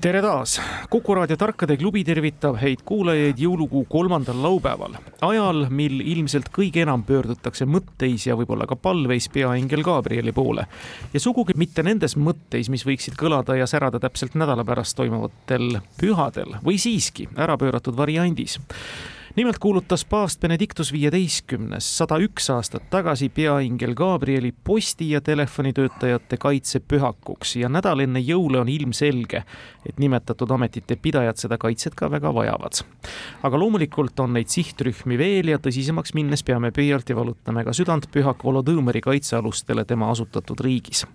tere taas, Kuku raadio Tarkade klubi tervitab häid kuulajaid jõulukuu kolmandal laupäeval, ajal, mil ilmselt kõige enam pöördutakse mõtteis ja võib-olla ka palveis peaingel Gabrieli poole. ja sugugi mitte nendes mõtteis, mis võiksid kõlada ja särada täpselt nädala pärast toimuvatel pühadel. Või siiski ära pööratud variandis nimelt kuulutas paavst Benedictus viieteistkümnes sada üks aastat tagasi peaingel Gabrieli posti- ja telefonitöötajate kaitse pühakuks ja nädal enne jõule on ilmselge, et nimetatud ametite pidajad seda kaitset ka väga vajavad. aga loomulikult on neid sihtrühmi veel ja tõsisemaks minnes peame pöialt ja valutame ka südant pühak Volodõmõri kaitsealustele tema asutatud riigis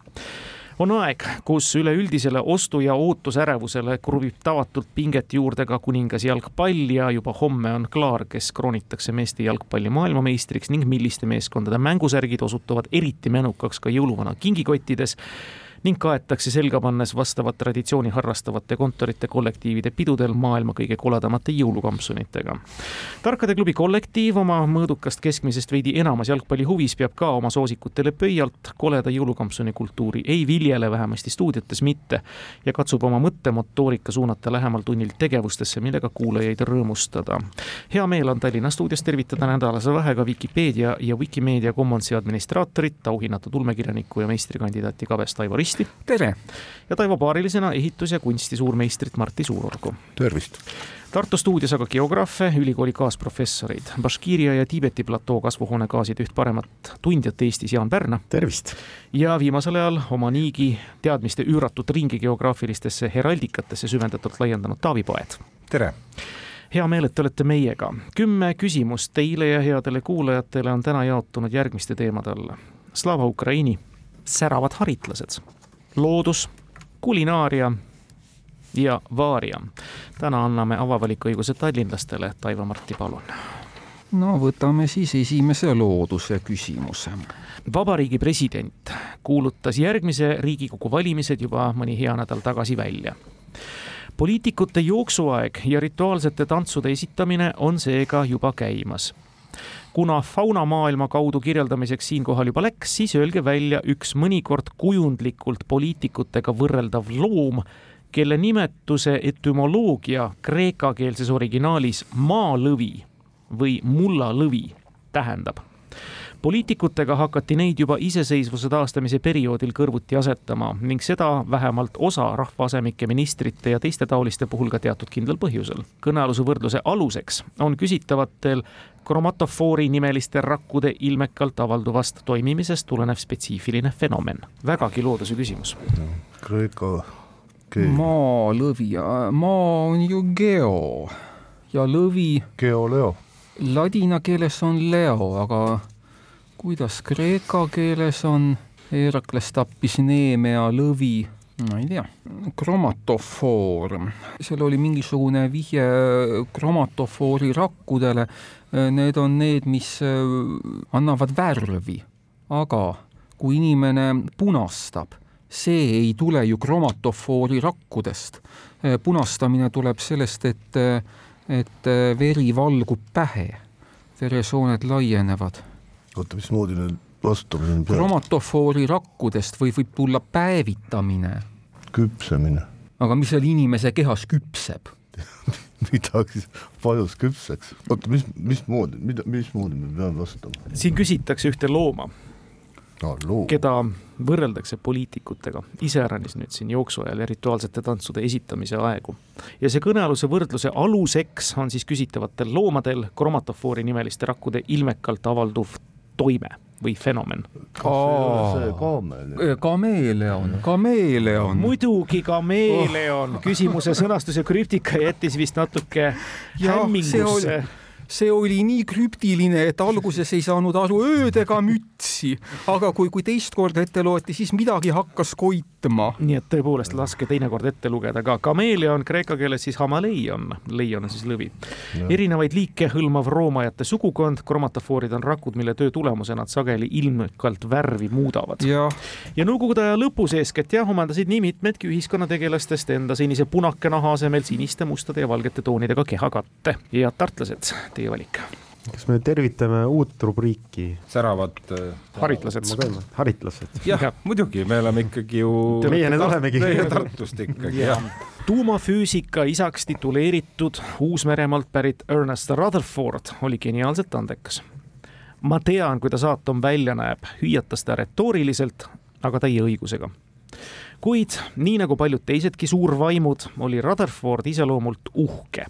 on aeg, kus üleüldisele ostu- ja ootusärevusele kruvib tavatult pinget juurde ka kuningas jalgpall ja juba homme on klaar, kes kroonitakse meeste jalgpalli maailmameistriks ning milliste meeskondade mängusärgid osutuvad eriti mänukaks ka jõuluvana kingikottides ning kaetakse selga pannes vastavat traditsiooni harrastavate kontorite kollektiivide pidudel maailma kõige koledamate jõulukampsunitega. tarkade klubi kollektiiv oma mõõdukast keskmisest veidi enamas jalgpallihuvis peab ka oma soosikutele pöialt koleda jõulukampsuni kultuuri ei viljele, vähemasti stuudiotes mitte, ja katsub oma mõttemotoorika suunata lähemal tunnil tegevustesse, millega kuulajaid rõõmustada. hea meel on Tallinna stuudios tervitada nädalase vahega Vikipeedia ja Wikimeedia Commonsi administraatorit, auhinnatud ulmekirjanikku ja meistrikandidaati Kabest Aivar Isti Kristi. tere! ja Taivo paarilisena ehitus- ja kunsti suurmeistrit Martti Suurorgu. tervist! Tartu stuudios aga geograafe, ülikooli kaasprofessorid, Baškiiria ja Tiibeti platoo kasvuhoonegaaside üht paremat tundjat Eestis, Jaan Pärna. tervist! ja viimasel ajal oma niigi teadmiste üüratut ringi geograafilistesse heraldikatesse süvendatult laiendanud Taavi Paet. tere! hea meel, et te olete meiega. kümme küsimust teile ja headele kuulajatele on täna jaotunud järgmiste teemade alla. Slava Ukraini, säravad haritlased loodus, kulinaaria ja vaaria. täna anname avavaliku-õiguse tallinlastele, Taivo Marti, palun. no võtame siis esimese looduse küsimuse. vabariigi president kuulutas järgmise Riigikogu valimised juba mõni hea nädal tagasi välja poliitikute jooksuaeg ja rituaalsete tantsude esitamine on seega juba käimas kuna faunamaailma kaudu kirjeldamiseks siinkohal juba läks, siis öelge välja üks mõnikord kujundlikult poliitikutega võrreldav loom, kelle nimetuse etümoloogia kreekakeelses originaalis maalõvi või mullalõvi tähendab poliitikutega hakati neid juba iseseisvuse taastamise perioodil kõrvuti asetama ning seda vähemalt osa rahvaasemike ministrite ja teiste taoliste puhul ka teatud kindlal põhjusel. kõnealuse võrdluse aluseks on küsitavatel kromatofoori nimeliste rakkude ilmekalt avalduvast toimimisest tulenev spetsiifiline fenomen. vägagi looduse küsimus. Kreeka keel. maa, lõvi, maa on ju geo ja lõvi. Geoleo. Ladina keeles on leo, aga kuidas kreeka keeles on? Herakles tappis Neemea lõvi ma ei tea, kromatofoor, seal oli mingisugune vihje kromatofoori rakkudele, need on need, mis äh, annavad värvi, aga kui inimene punastab, see ei tule ju kromatofoori rakkudest. Äh, punastamine tuleb sellest, et, et äh, veri valgub pähe, veresooned laienevad. Oota, mismoodi nüüd vastamine peab? kromatofoori rakkudest või võib tulla päevitamine. küpsemine. aga mis seal inimese kehas küpseb midagi vajus küpseks. oota, mis, mismoodi, mida, mismoodi me peame vastama? siin küsitakse ühte looma no,, loom. keda võrreldakse poliitikutega, iseäranis nüüd siin jooksuajal ja rituaalsete tantsude esitamise aegu. ja see kõnealuse võrdluse aluseks on siis küsitavatel loomadel kromatofoori nimeliste rakkude ilmekalt avalduv toime või fenomen. kameeleon, kameeleon. muidugi kameeleon oh., küsimuse sõnastus ja krüptika jättis vist natuke hämmingusse see oli nii krüptiline, et alguses ei saanud aru ööd ega mütsi, aga kui, kui teist korda ette loeti, siis midagi hakkas koitma võtma. nii et tõepoolest laske teinekord ette lugeda ka. kameeleon kreeka keeles siis hamaleion, leion on siis lõvi. erinevaid liike hõlmav roomajate sugukond, kromatofoorid on rakud, mille töö tulemusena nad sageli ilmekalt värvi muudavad. jah, ja nõukogude aja lõpus eeskätt jah, omandasid nii mitmedki ühiskonnategelastest enda senise punakanaha asemel siniste, mustade ja valgete toonidega kehakatte. head tartlased, teie valik. Kas me tervitame uut rubriiki? säravad äh, haritlased. haritlased. jah ja,, muidugi, me oleme ikkagi ju Meie need olemegi. meie Tartust ikkagi jah. tuumafüüsika isaks tituleeritud Uus-Meremaalt pärit Ernest Rutherford oli geniaalselt andekas. ma tean, kuidas aatom välja näeb, hüüatas ta retooriliselt, aga täie õigusega. kuid nii nagu paljud teisedki suurvaimud, oli Rutherford iseloomult uhke.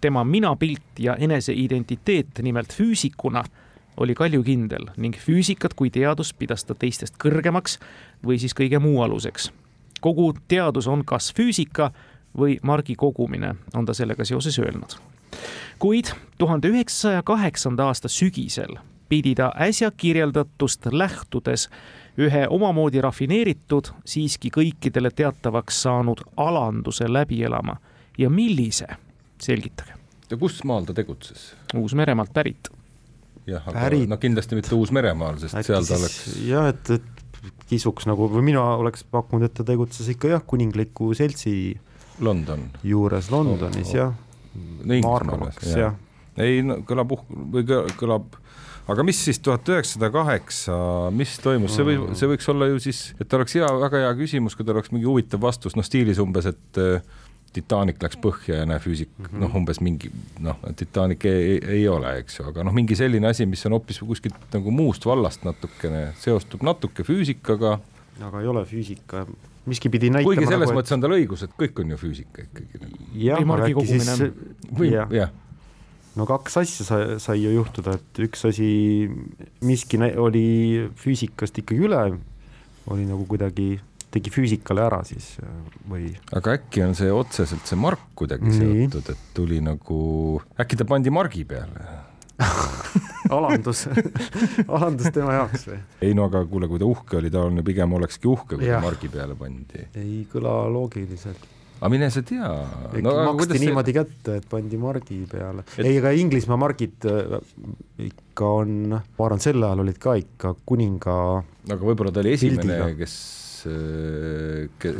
Tema minapilt ja eneseidentiteet nimelt füüsikuna oli kaljukindel ning füüsikat kui teadust pidas ta teistest kõrgemaks või siis kõige muu aluseks. kogu teadus on kas füüsika või margi kogumine, on ta sellega seoses öelnud. kuid tuhande üheksasaja kaheksanda aasta sügisel pidi ta äsja kirjeldatust lähtudes ühe omamoodi rafineeritud, siiski kõikidele teatavaks saanud alanduse läbi elama ja millise, selgitage. ja kus maal ta tegutses? Uus-Meremaalt pärit. jah, aga Pärit- no kindlasti mitte Uus-Meremaal, sest äkki seal ta siis oleks, jah, et, et kisuks nagu või mina oleks pakkunud, et ta tegutses ikka jah, kuningliku seltsi London, juures Londonis Oh, oh. jah. Inglismaalas, jah jah. ei no kõlab uh- või kõ- kõlab, aga mis siis tuhat üheksasada kaheksa, mis toimus, see või, see võiks olla ju siis, et oleks hea, väga hea küsimus, kui tal oleks mingi huvitav vastus, noh stiilis umbes, et äh, Titanic läks põhja ja näe füüsik mm -hmm. noh, umbes mingi noh, Titanic ei, ei, ei ole, eks ju, aga noh, mingi selline asi, mis on hoopis kuskilt nagu muust vallast natukene, seostub natuke füüsikaga, aga ei ole füüsika, miski pidi näitama kuigi selles nagu, mõttes on tal õigus, et kõik on ju füüsika ikkagi. jah, Või margi aga äkki siis või jah jah, no kaks asja sai, sai ju juhtuda, et üks asi, miski oli füüsikast ikkagi üle, oli nagu kuidagi, tegi füüsikale ära siis või aga äkki on see otseselt see mark kuidagi Nii. seotud, et tuli nagu, äkki ta pandi margi peale? alandus alandus tema jaoks või? ei no aga kuule, kui ta uhke oli, ta on ju pigem olekski uhke, kui ta margi peale pandi. ei kõla loogiliselt. aga mine sa tea. no, maksti niimoodi see... kätte, et pandi margi peale et.... ei, aga Inglismaa margid äh, ikka on, ma arvan, sel ajal olid ka ikka kuninga, aga võib-olla ta oli esimene kes,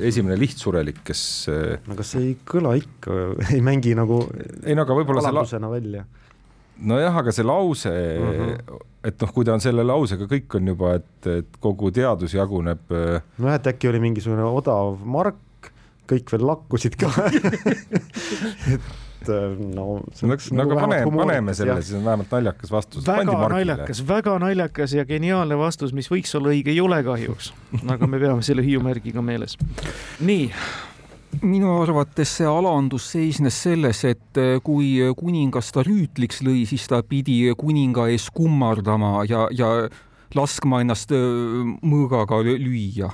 esimene lihtsurelik, kes, no kas see ei kõla ikka, ei mängi nagu ei no aga võib-olla alandusena välja. nojah, aga see lause Mhm. -huh. et noh, kui ta on selle lausega, kõik on juba, et, et kogu teadus jaguneb äh, nojah, et äkki oli mingisugune odav mark, kõik veel lakkusid ka et äh, no see no, aga vähemalt paneme, paneme selle, jah. siis on vähemalt naljakas vastus. väga naljakas, väga naljakas ja geniaalne vastus, mis võiks olla õige, ei ole kahjuks. aga me peame selle hüüumärgiga meeles. nii, minu arvates see alandus seisnes selles, et eh, kui kuningas ta rüütliks lõi, siis ta pidi kuninga ees kummardama ja, ja laskma ennast mõõgaga lü- lüüa.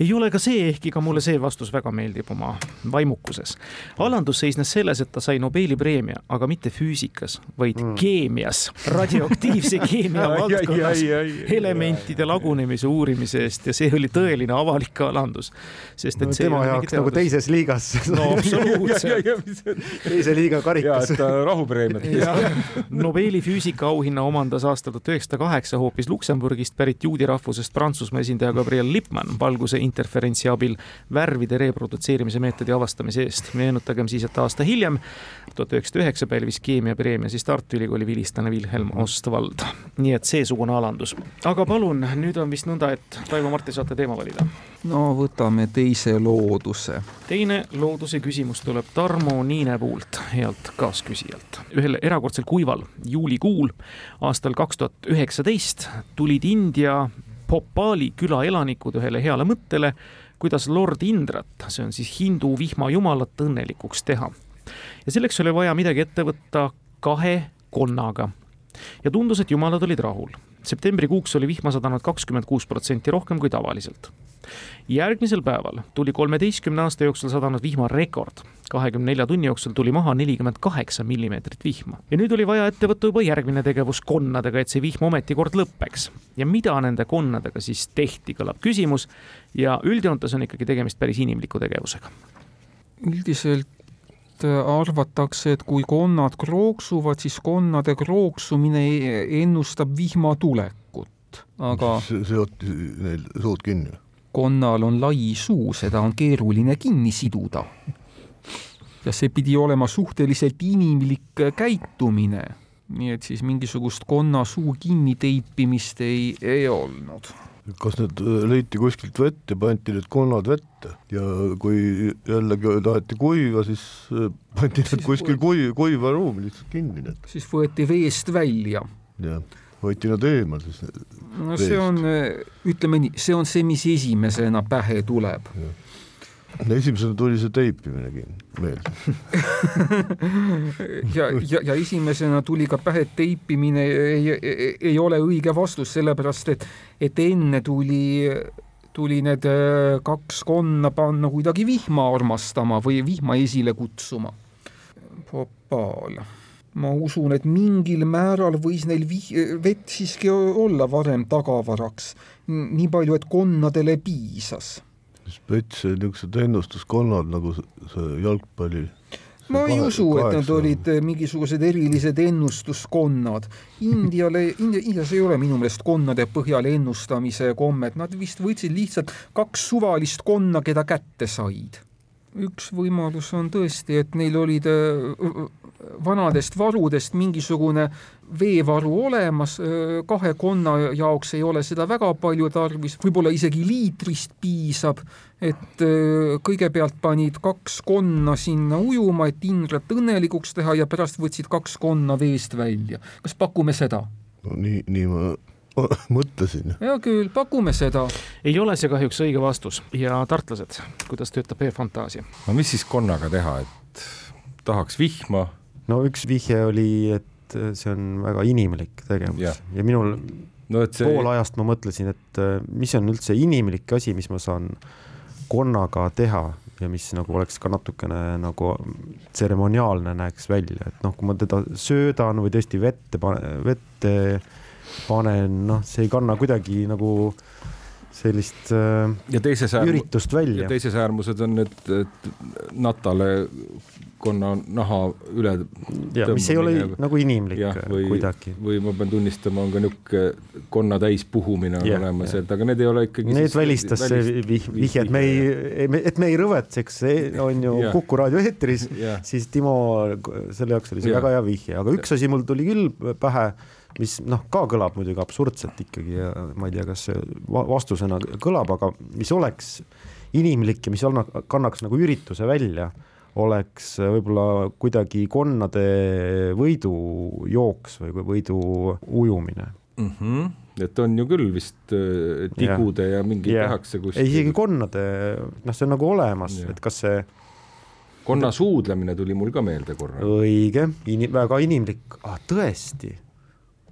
Ei ole ka see, ehkki ka mulle see vastus väga meeldib oma vaimukuses. alandus seisnes selles, et ta sai Nobeli preemia, aga mitte füüsikas, vaid mm. keemias, radioaktiivse keemia valdkonnas elementide lagunemise uurimise eest ja see oli tõeline avalik alandus. sest et no, see ei tema jaoks nagu teises liigas no absoluutselt. teise liiga karikas rahupreemiat Nobeli füüsikaauhinna omandas aastal tuhat üheksasada kaheksa hoopis Luksemburgist pärit juudi rahvusest Prantsusmaa esindaja Gabriel Lippmann valguse interferentsi abil värvide reprodutseerimise meetodi avastamise eest. meenutagem siis, et aasta hiljem, tuhat üheksasada üheksa pälvis keemiapreemia siis Tartu Ülikooli vilistlane Wilhelm Ostwald. nii et seesugune alandus. aga palun, nüüd on vist nõnda, et Taivo Marti saate teema valida. no võtame teise looduse. teine looduse küsimus tuleb Tarmo Niinepuult, healt kaasküsijalt. ühel erakordselt kuival juulikuul aastal kaks tuhat üheksateist tulid India Bhopali küla elanikud ühele heale mõttele, kuidas lord Indrat, see on siis hindu vihmajumalat, õnnelikuks teha. ja selleks oli vaja midagi ette võtta kahe konnaga. ja tundus, et jumalad olid rahul. septembrikuuks oli vihma sadanud kakskümmend kuus protsenti rohkem kui tavaliselt. järgmisel päeval tuli kolmeteistkümne aasta jooksul sadanud vihma rekord. Kahekümne nelja tunni jooksul tuli maha nelikümmend kaheksa millimeetrit vihma ja nüüd oli vaja ette võtta juba järgmine tegevus konnadega, et see vihm ometi kord lõpeks. ja mida nende konnadega siis tehti, kõlab küsimus ja üldjoontes on ikkagi tegemist päris inimliku tegevusega. üldiselt arvatakse, et kui konnad krooksuvad, siis konnade krooksumine ennustab vihma tulekut, aga seoti neil suud kinni. konnal on lai suu, seda on keeruline kinni siduda. Ja see pidi olema suhteliselt inimlik käitumine. nii et siis mingisugust konna suu kinniteipimist ei, ei olnud kas need leiti kuskilt vett ja pandi need konnad vette ja kui jällegi taheti kuiva, siis pandi need kuskil kui, kuiva ruumi lihtsalt kinni need. siis võeti veest välja. jah, võeti nad eemal siis. no see on, ütleme nii, see on see, mis esimesena pähe tuleb esimesena tuli see teipimine meelde ja, ja, ja esimesena tuli ka pähe, et teipimine ei, ei, ei ole õige vastus, sellepärast et, et enne tuli tuli need äh, kaks konna panna kuidagi vihma armastama või vihma esile kutsuma. Popal, ma usun, et mingil määral võis neil vih-, vett siiski olla varem tagavaraks, nii palju, et konnadele piisas spets, niisugused ennustuskonnad nagu see jalgpalli ma ei usu, et nad olid eh, mingisugused erilised ennustuskonnad. Indiale, India, Indias ei ole minu meelest konnade põhjal ennustamise kommet, nad vist võtsid lihtsalt kaks suvalist konna, keda kätte said. üks võimalus on tõesti, et neil olid eh, vanadest varudest mingisugune veevaru olemas, kahe konna jaoks ei ole seda väga palju tarvis, võib-olla isegi liitrist piisab, et kõigepealt panid kaks konna sinna ujuma, et Indret õnnelikuks teha ja pärast võtsid kaks konna veest välja. kas pakume seda? no nii, nii ma mõtlesin. hea küll, pakume seda. ei ole see kahjuks õige vastus ja tartlased, kuidas töötab e-fantaasia? no mis siis konnaga teha, et tahaks vihma no üks vihje oli, et see on väga inimlik tegevus. Ja, ja minul no, see... pool ajast ma mõtlesin, et äh, mis on üldse inimlik asi, mis ma saan konnaga teha ja mis nagu oleks ka natukene nagu tseremoniaalne näeks välja, et noh, kui ma teda söödan või tõesti vette, vette panen, noh, see ei kanna kuidagi nagu sellist äh, ja teises üritust välja. teises äärmused on need natale konna naha üle. ja mis ei ole nagu inimlik ja, või, kuidagi. või ma pean tunnistama, on ka niisugune konna täis puhumine on ja, olemas, et aga need ei ole ikkagi. Need välistas see vih, vihje, et me ei, et me ei rõvetseks, on ju Kuku raadio eetris, siis Timo, selle jaoks oli see ja. väga hea vihje, aga üks asi mul tuli küll pähe mis noh, ka kõlab muidugi absurdselt ikkagi ja ma ei tea, kas see vastusena kõlab, aga mis oleks inimlik ja mis anna, kannaks nagu ürituse välja oleks võib-olla kuidagi konnade võidujooks või võidu ujumine mm. -hmm et on ju küll vist äh, tigude ja, ja mingeid yeah. tehakse kuskil. ei, isegi konnade, noh, see on nagu olemas, et kas see. konna suudlemine tuli mul ka meelde korra. õige, väga inimlik ah,, tõesti.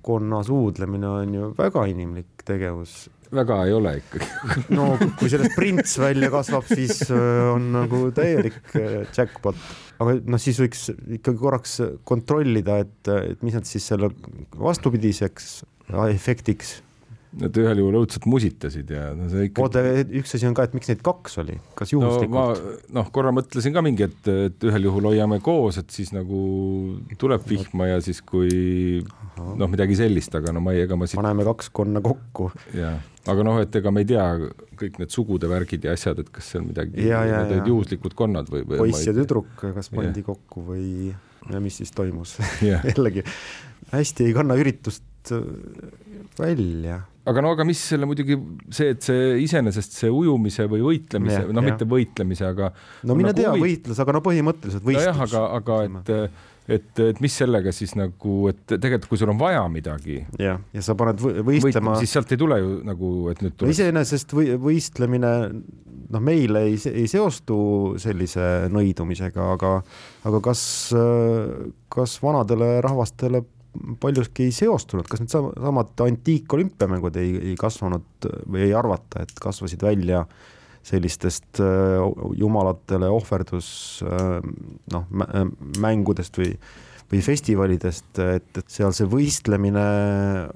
Konna suudlemine on ju väga inimlik tegevus väga ei ole ikkagi no kui sellest prints välja kasvab, siis äh, on nagu täielik äh, jackpot. aga noh, siis võiks ikkagi korraks kontrollida, et, et mis nad siis selle vastupidiseks efektiks Nad ühel juhul õudselt musitasid ja no see ikka. oota, üks asi on ka, et miks neid kaks oli, kas juhuslikult no,? noh, korra mõtlesin ka mingi, et, et ühel juhul hoiame koos, et siis nagu tuleb vihma ja siis kui noh, midagi sellist, aga no ma ei, ega ma siit. paneme kaks konna kokku. jah, aga noh, et ega me ei tea kõik need sugude värgid ja asjad, et kas on midagi, need olid juhuslikud konnad või, või. poiss ja tüdruk, kas pandi ja. kokku või ja mis siis toimus jällegi hästi ei kanna üritust välja aga no aga mis selle muidugi see, et see iseenesest see ujumise või võitlemise, noh, mitte võitlemise, aga. no mine nagu tea huvi..., võitlus, aga no põhimõtteliselt võistlus. nojah, aga, aga et, et, et mis sellega siis nagu, et tegelikult, kui sul on vaja midagi. jah, ja sa paned võistlema. siis sealt ei tule ju nagu, et nüüd tuleb. iseenesest või võistlemine, noh, meile ei, ei seostu sellise nõidumisega, aga, aga kas, kas vanadele rahvastele paljuski ei seostunud, kas needsamad antiikolümpiamängud ei, ei kasvanud või ei arvata, et kasvasid välja sellistest jumalatele ohverdus noh, mängudest või või festivalidest, et, et seal see võistlemine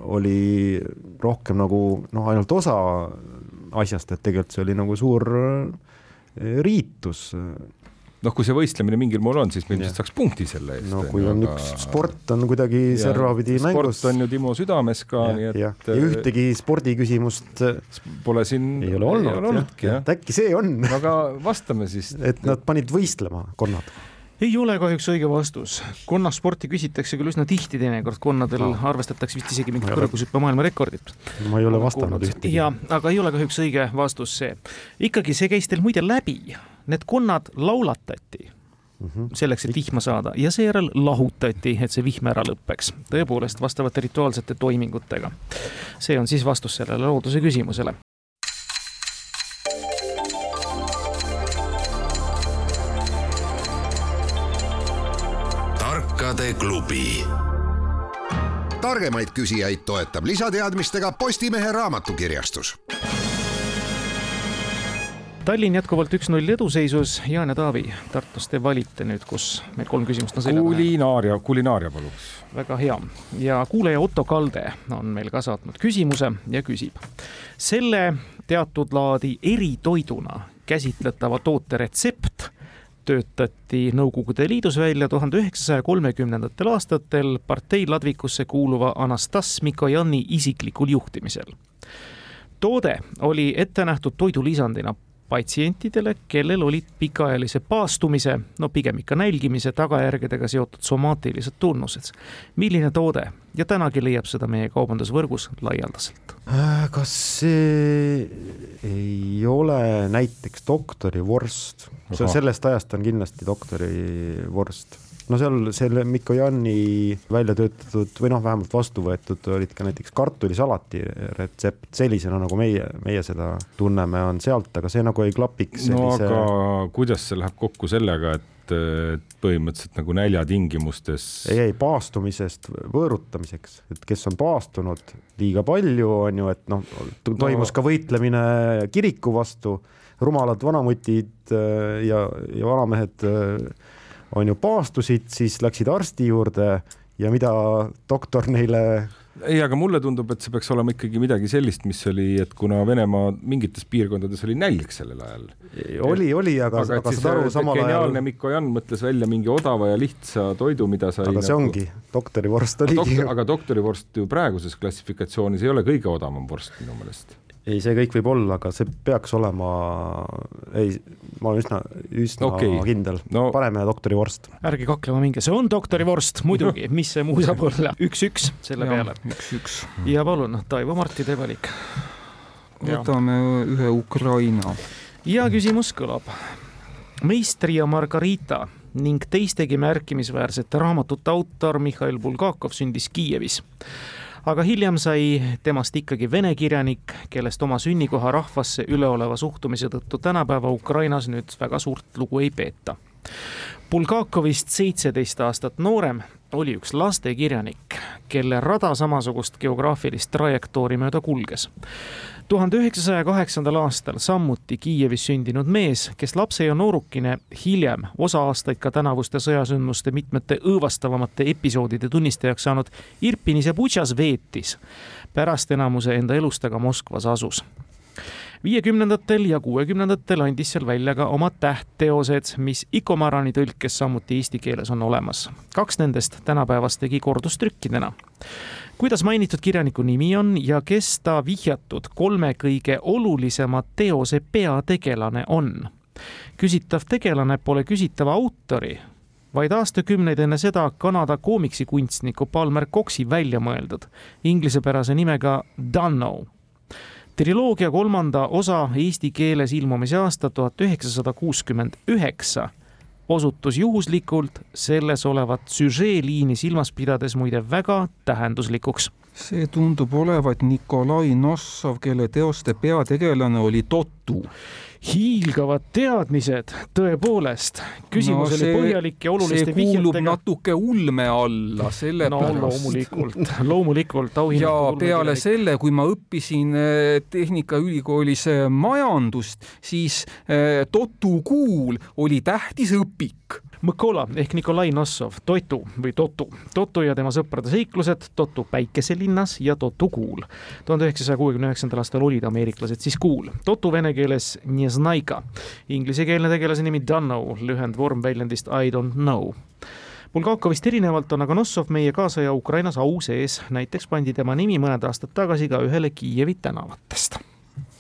oli rohkem nagu noh, ainult osa asjast, et tegelikult see oli nagu suur riitus noh, kui see võistlemine mingil moel on, siis ilmselt saaks punkti selle eest. no kui on aga... üks sport on kuidagi servapidi mängus. sport on ju Timo südames ka, nii et. ja ühtegi spordiküsimust pole siin. ei ole olnud, et äkki see on. aga vastame siis. et nad panid võistlema, konnad ei ole kahjuks õige vastus. konnasporti küsitakse küll üsna tihti teinekord, konnadel no. arvestatakse vist isegi mingit kõrgushüppe maailmarekordit. ma ei ole vastanud ühtegi. ja, aga ei ole kahjuks õige vastus see. ikkagi see käis teil muide läbi, need konnad laulatati Mm -hmm. selleks, et vihma saada ja seejärel lahutati, et see vihm ära lõpeks. tõepoolest vastavate rituaalsete toimingutega. see on siis vastus sellele looduse küsimusele. klubi. targemaid küsijaid toetab lisateadmistega Postimehe raamatukirjastus. Tallinn jätkuvalt üks-null eduseisus. Jaan ja Taavi, Tartust te valite nüüd, kus meil kolm küsimust on selja taga. kulinaaria, kulinaaria paluks. väga hea ja kuulaja Otto Kalde on meil ka saatnud küsimuse ja küsib. selle teatud laadi eritoiduna käsitletava toote retsept töötati Nõukogude Liidus välja tuhande üheksasaja kolmekümnendatel aastatel partei ladvikusse kuuluva Anastas Mikojani isiklikul juhtimisel. toode oli ette nähtud toidulisandina patsientidele, kellel olid pikaajalise paastumise, no pigem ikka nälgimise tagajärgedega seotud somaatilised tunnused. milline toode ja tänagi leiab seda meie kaubandusvõrgus laialdaselt. Äh, kas see ei ole näiteks doktorivorst? see sellest ajast on kindlasti doktorivorst no seal selle Mikojani välja töötatud või noh, vähemalt vastu võetud olid ka näiteks kartulisalati retsept sellisena, nagu meie, meie seda tunneme, on sealt, aga see nagu ei klapiks sellise.... no aga kuidas see läheb kokku sellega, et põhimõtteliselt nagu näljatingimustes. ei, ei paastumisest võõrutamiseks, et kes on paastunud liiga palju, on ju, et noh, toimus no. ka võitlemine kiriku vastu, rumalad vanamutid äh, ja, ja vanamehed äh, on ju paastusid, siis läksid arsti juurde ja mida doktor neile ei, aga mulle tundub, et see peaks olema ikkagi midagi sellist, mis oli, et kuna Venemaa mingites piirkondades oli nälg sellel ajal. oli, oli, aga, aga, aga saad aru, samal ajal. geniaalne Mikko Jan mõtles välja mingi odava ja lihtsa toidu, mida sai. aga see nagu... ongi, doktorivorst oligi aga doktorivorst ju praeguses klassifikatsioonis ei ole kõige odavam vorst minu meelest ei, see kõik võib olla, aga see peaks olema, ei, ma olen üsna, üsna okay. kindel no., paneme doktorivorst. ärge kaklema minge, see on doktorivorst muidugi, mis see muu saab olla, üks-üks selle ja, peale. üks-üks. ja palun, Taivo Marti, teie valik. võtame ühe Ukraina. ja küsimus kõlab. meistri ja Margarita ning teistegi märkimisväärsete raamatute autor Mihhail Bulgakov sündis Kiievis aga hiljem sai temast ikkagi vene kirjanik, kellest oma sünnikoha rahvasse üleoleva suhtumise tõttu tänapäeva Ukrainas nüüd väga suurt lugu ei peeta. Bulgakovist seitseteist aastat noorem oli üks lastekirjanik, kelle rada samasugust geograafilist trajektoori mööda kulges tuhande üheksasaja kaheksandal aastal samuti Kiievis sündinud mees, kes lapse ja noorukine hiljem osa aastaid ka tänavuste sõjasündmuste mitmete õõvastavamate episoodide tunnistajaks saanud Irpinis ja Butšas veetis. pärast enamuse enda elust aga Moskvas asus viiekümnendatel ja kuuekümnendatel andis seal välja ka oma tähtteosed, mis Ikomarani tõlkes samuti eesti keeles on olemas. kaks nendest tänapäevast tegi kordustrükkidena kuidas mainitud kirjaniku nimi on ja kes ta vihjatud kolme kõige olulisema teose peategelane on? küsitav tegelane pole küsitava autori, vaid aastakümneid enne seda Kanada koomiksikunstniku Palmer Coxi välja mõeldud inglisepärase nimega Dunno. Triloogia kolmanda osa eesti keeles ilmumise aasta tuhat üheksasada kuuskümmend üheksa osutus juhuslikult selles olevat süžeeliini silmas pidades muide väga tähenduslikuks. See tundub olevat Nikolai Nossov, kelle teoste peategelane oli totu hiilgavad teadmised, tõepoolest. küsimus no, see, oli põhjalik ja oluliste vihjetega. see kuulub natuke ulme alla, sellepärast no,. loomulikult, loomulikult auhinnad. ja peale selle, kui ma õppisin eh, Tehnikaülikoolis eh, majandust, siis eh, Totu kuul oli tähtis õpik Mõkola ehk Nikolai Nossov, Totu või Totu, Totu ja tema sõprade seiklused, Totu päikeselinnas ja Totu kuul. tuhande üheksasaja kuuekümne üheksandal aastal olid ameeriklased siis kuul, Totu vene keeles Njeznaika, inglisekeelne tegelase nimi Dunno, lühendvorm väljendist I don't know. Bulgakovist erinevalt on aga Nossov meie kaasaja Ukrainas au sees, näiteks pandi tema nimi mõned aastad tagasi ka ühele Kiievi tänavatest.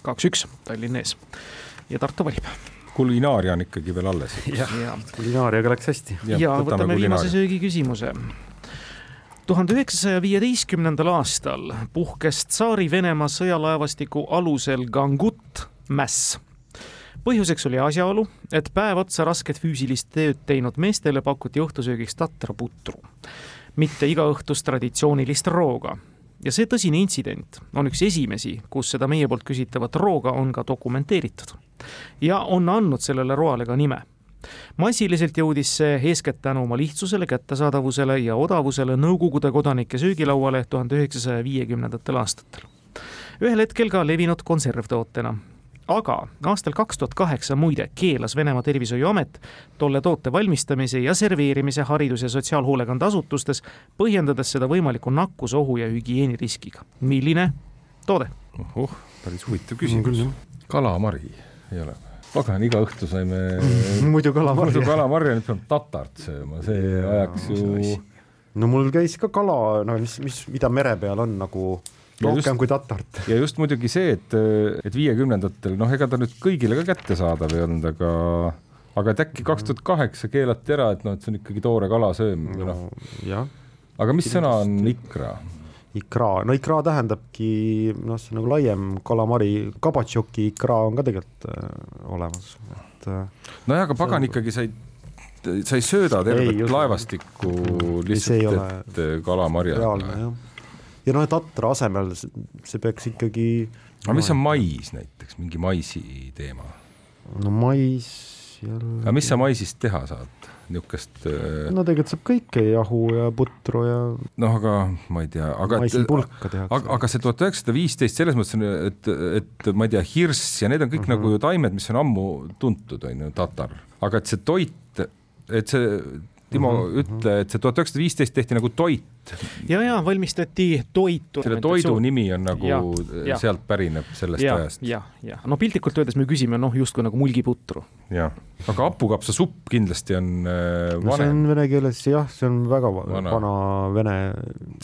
kaks-üks, Tallinn ees. Ja Tartu valib kulinaaria on ikkagi veel alles. kulinaariaga läks hästi. ja, ja võtame, võtame viimase söögiküsimuse tuhande üheksasaja viieteistkümnendal aastal puhkes Tsaari-Venemaa sõjalaevastiku alusel Gangut mäss. põhjuseks oli asjaolu, et päev otsa rasket füüsilist tööd teinud meestele pakuti õhtusöögiks tatraputru, mitte igaõhtust traditsioonilist rooga ja see tõsine intsident on üks esimesi, kus seda meie poolt küsitavat rooga on ka dokumenteeritud ja on andnud sellele roale ka nime. massiliselt jõudis see eeskätt tänu oma lihtsusele, kättesaadavusele ja odavusele Nõukogude kodanike söögilauale tuhande üheksasaja viiekümnendatel aastatel. ühel hetkel ka levinud konservtootena aga aastal kaks tuhat kaheksa muide keelas Venemaa Tervishoiuamet tolle toote valmistamise ja serveerimise haridus- ja sotsiaalhoolekandeasutustes, põhjendades seda võimaliku nakkusohu ja hügieeniriskiga. milline toode? ohoh, päris huvitav küsimus. kalamari ei ole pagan, iga õhtu saime muidu kalamarja. muidu kalamarja, nüüd peame tatart sööma, see ajaks ju. no mul käis ka kala, no mis, mis, mida mere peal on nagu rohkem kui tatart. ja just muidugi see, et, et viiekümnendatel, noh, ega ta nüüd kõigile ka kättesaadav ei olnud, aga aga et äkki kaks tuhat kaheksa keelati ära, et noh, et see on ikkagi toore kala söömine no,, noh. aga mis sõna on ikra? ikra, no ikra tähendabki noh, see on nagu laiem kalamari, kabatšoki ikra on ka tegelikult äh, olemas, et äh,. nojah, aga pagan ikkagi sa ei, sa ei sööda tervet laevastikku lihtsalt, et kalamarja. reaalne jah. Ja noh, tatra asemel see peaks ikkagi. aga mis on mais näiteks, mingi maisi teema? no mais jälle. aga mis sa maisist teha saad? niisugust. Äh, no tegelikult saab kõike, jahu ja putru ja. noh, aga ma ei tea, aga. maisipulka tehakse. aga, aga see tuhat üheksasada viisteist selles mõttes on, et, et ma ei tea, hirss ja need on kõik mm -hmm. nagu ju taimed, mis on ammu tuntud, on ju, tatar, aga et see toit, et see Timo mm, -hmm. ütle, et see tuhat üheksasada viisteist tehti nagu toit. Ja, ja valmistati toitu. selle toidu nimi on nagu, sealt pärineb sellest ja, ajast. jah, jah, no piltlikult öeldes me küsime noh, justkui nagu mulgiputru. jah, aga hapukapsasupp kindlasti on äh, no, see on vene keeles jah, see on väga vana, vana vene.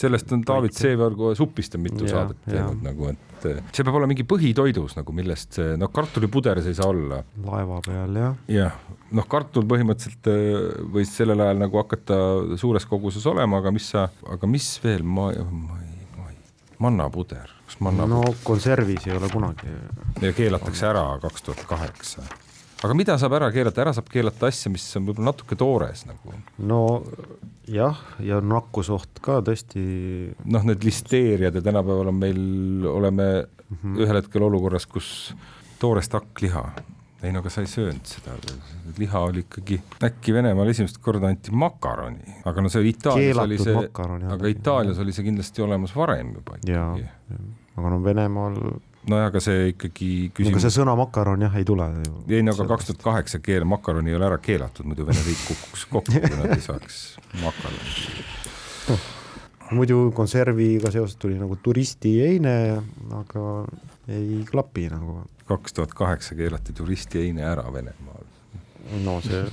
sellest on David Seever supist on mitu ja, saadet teinud nagu, et et see peab olema mingi põhitoidus nagu, millest see, noh, kartulipuder see ei saa olla. laeva peal jah. jah, noh, kartul põhimõtteliselt äh, võis sellel ajal nagu hakata suures koguses olema, aga mis sa, aga mis veel, ma, ma ei, ma ei, mannapuder, kas mannapuder? no konservis ei ole kunagi. ja keelatakse ära kaks tuhat kaheksa aga mida saab ära keelata, ära saab keelata asja, mis on võib-olla natuke toores nagu. no jah, ja nakkusoht ka tõesti. noh, need listeeriad ja tänapäeval on meil, oleme mm -hmm. ühel hetkel olukorras, kus toorest hakkliha ei no aga sa ei söönud seda, liha oli ikkagi, äkki Venemaal esimest korda anti makaroni, aga no see Itaalias oli see, aga Itaalias oli see kindlasti olemas varem juba ikkagi. aga no Venemaal nojah, aga see ikkagi küsimus. aga see sõna makaron jah ei tule ju. ei no aga kaks tuhat kaheksa keel makaroni ei ole ära keelatud, muidu Vene riik kukuks kokku, kui nad ei saaks makaroni muidu konserviga seoses tuli nagu turistiheine, aga ei klapi nagu. Kaks tuhat kaheksa keelati turistiheine ära Venemaal. no see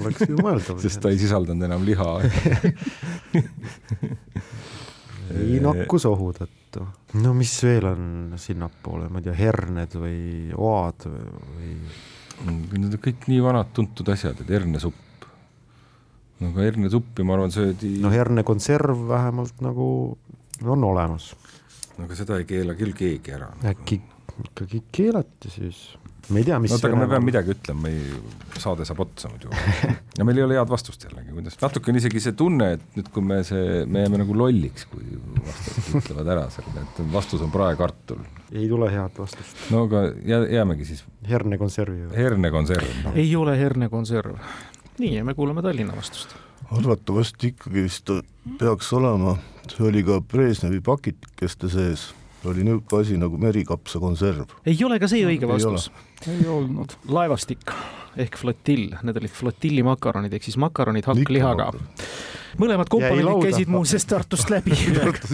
oleks ju mõeldav sest ta ei sisaldanud enam liha ei nakkusohu tõttu. no mis veel on sinnapoole, ma ei tea, herned või oad või? Need on kõik nii vanad tuntud asjad, et hernesupp. no aga hernesuppi, ma arvan, söödi. no hernekonserv vähemalt nagu on olemas. no aga seda ei keela küll keegi ära nagu.. äkki ikkagi keelati siis me ei tea, mis oota, aga me peame midagi ütlema, me ei, saade saab otsa muidu. ja meil ei ole head vastust jällegi, kuidas, natuke on isegi see tunne, et nüüd, kui me see, me jääme nagu lolliks, kui vastajad ütlevad ära selle, et vastus on praekartul. ei tule head vastust. no aga jää, jäämegi siis. hernekonservi. hernekonserv no.. ei ole hernekonserv. nii, ja me kuulame Tallinna vastust. arvatavasti ikkagi vist peaks olema, see oli ka Brežnevi pakitikeste sees oli niisugune asi nagu merikapsakonserv. ei ole ka see õige vastus. ei olnud. laevastik ehk flotill, need olid flotillimakaronid ehk siis makaronid hakklihaga. mõlemad komponendid käisid muuseas Tartust läbi.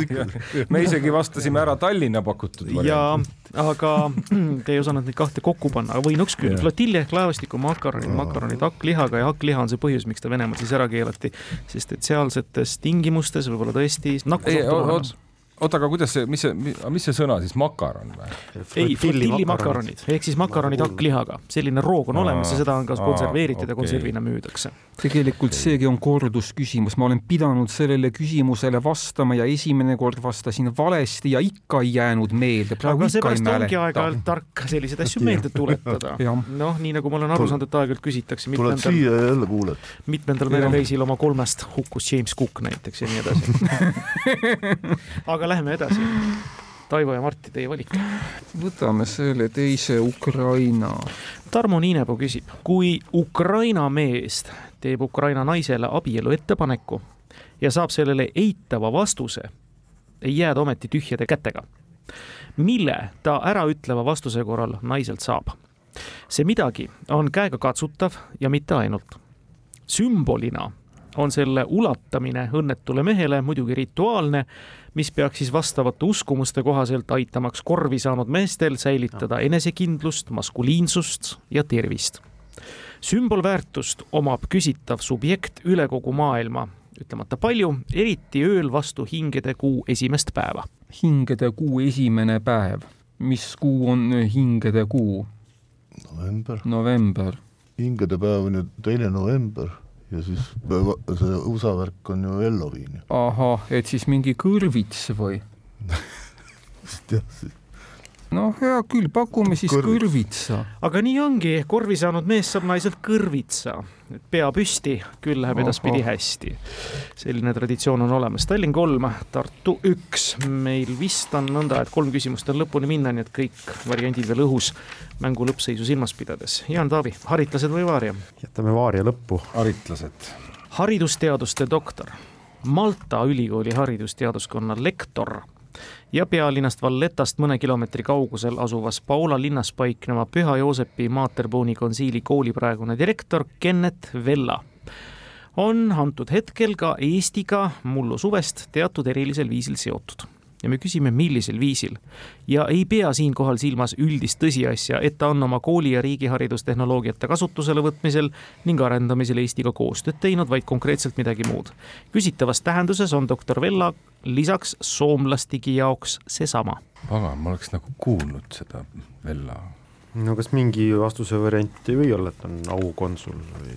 Me isegi vastasime ära Tallinna pakutud ja, aga te ei osanud neid kahte kokku panna, aga võinuks küll. flotill ehk laevastiku makaronid, makaronid hakklihaga ja hakkliha on see põhjus, miks ta Venemaal siis ära keelati, sest et sealsetes tingimustes võib-olla tõesti nakkusoht on olemas oota, aga kuidas see, mis see, mis see sõna siis, makaron või? ei, flotillimakaronid ehk siis makaronid hakklihaga, selline roog on olemas ja seda on ka konserveeritud okay. ja konservina müüdakse. tegelikult seegi on kordusküsimus, ma olen pidanud sellele küsimusele vastama ja esimene kord vastasin valesti ja ikka ei jäänud meelde. aga seepärast ongi aeg-ajalt tark selliseid asju meelde tuletada. noh, nii nagu ma olen aru saanud, et aeg-ajalt küsitakse. tuled siia ja jälle kuuled. mitmendal merereisil oma kolmest hukkus James Cook näiteks ja nii edasi aga läheme edasi. Taivo ja Martti, teie valik. võtame selle teise Ukraina. Tarmo Niinepuu küsib, kui Ukraina meest teeb Ukraina naisele abielu ettepaneku ja saab sellele eitava vastuse, ei jää ta ometi tühjade kätega. mille ta äraütleva vastuse korral naiselt saab? see midagi on käegakatsutav ja mitte ainult. sümbolina on selle ulatamine õnnetule mehele muidugi rituaalne mis peaks siis vastavate uskumuste kohaselt aitamaks korvi saanud meestel säilitada enesekindlust, maskuliinsust ja tervist. sümbolväärtust omab küsitav subjekt üle kogu maailma, ütlemata palju, eriti ööl vastu hingede kuu esimest päeva. hingede kuu esimene päev, mis kuu on hingede kuu? november. november. hingede päev on ju teine november ja siis see USA värk on ju Elloviin. ahah, et siis mingi kõrvits või vist jah, noh, hea küll, pakume siis Kõrvits. kõrvitsa. aga nii ongi, korvi saanud mees saab naiselt kõrvitsa, pea püsti, küll läheb edaspidi hästi. selline traditsioon on olemas. Tallinn kolm, Tartu üks. meil vist on nõnda, et kolm küsimust on lõpuni minna, nii et kõik variandid veel õhus mängu lõppseisu silmas pidades. Jaan Taavi, haritlased või vaaria? jätame vaaria lõppu. haritlased. haridusteaduste doktor, Malta ülikooli haridusteaduskonna lektor ja pealinnast Vallettast mõne kilomeetri kaugusel asuvas Paula linnas paikneva Püha Joosepi Materbuuni konsiili kooli praegune direktor Kennet Vella. on antud hetkel ka Eestiga mullu suvest teatud erilisel viisil seotud ja me küsime, millisel viisil. ja ei pea siinkohal silmas üldist tõsiasja, et ta on oma kooli ja riigiharidustehnoloogiate kasutusele võtmisel ning arendamisel Eestiga koostööd teinud, vaid konkreetselt midagi muud. küsitavas tähenduses on doktor Vella lisaks soomlastigi jaoks seesama. pagan, ma oleks nagu kuulnud seda Vella no kas mingi vastuse variant ei või olla, et on aukonsul või?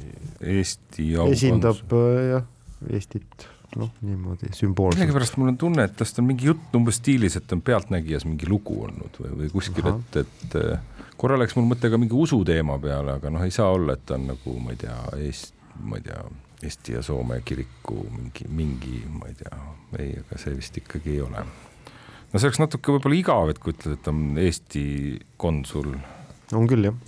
Eesti aukonsul. esindab jah, Eestit noh, niimoodi sümboolselt. millegipärast mul on tunne, et tast on mingi jutt umbes stiilis, et on Pealtnägijas mingi lugu olnud või, või kuskil, et, et äh, korra läks mul mõte ka mingi usuteema peale, aga noh, ei saa olla, et ta on nagu ma ei tea, Eest-, ma ei tea, Eesti ja Soome kiriku mingi, mingi, ma ei tea, ei, aga see vist ikkagi ei ole. no see oleks natuke võib-olla igav, et kui ütled, et on Eesti konsul. on küll jah.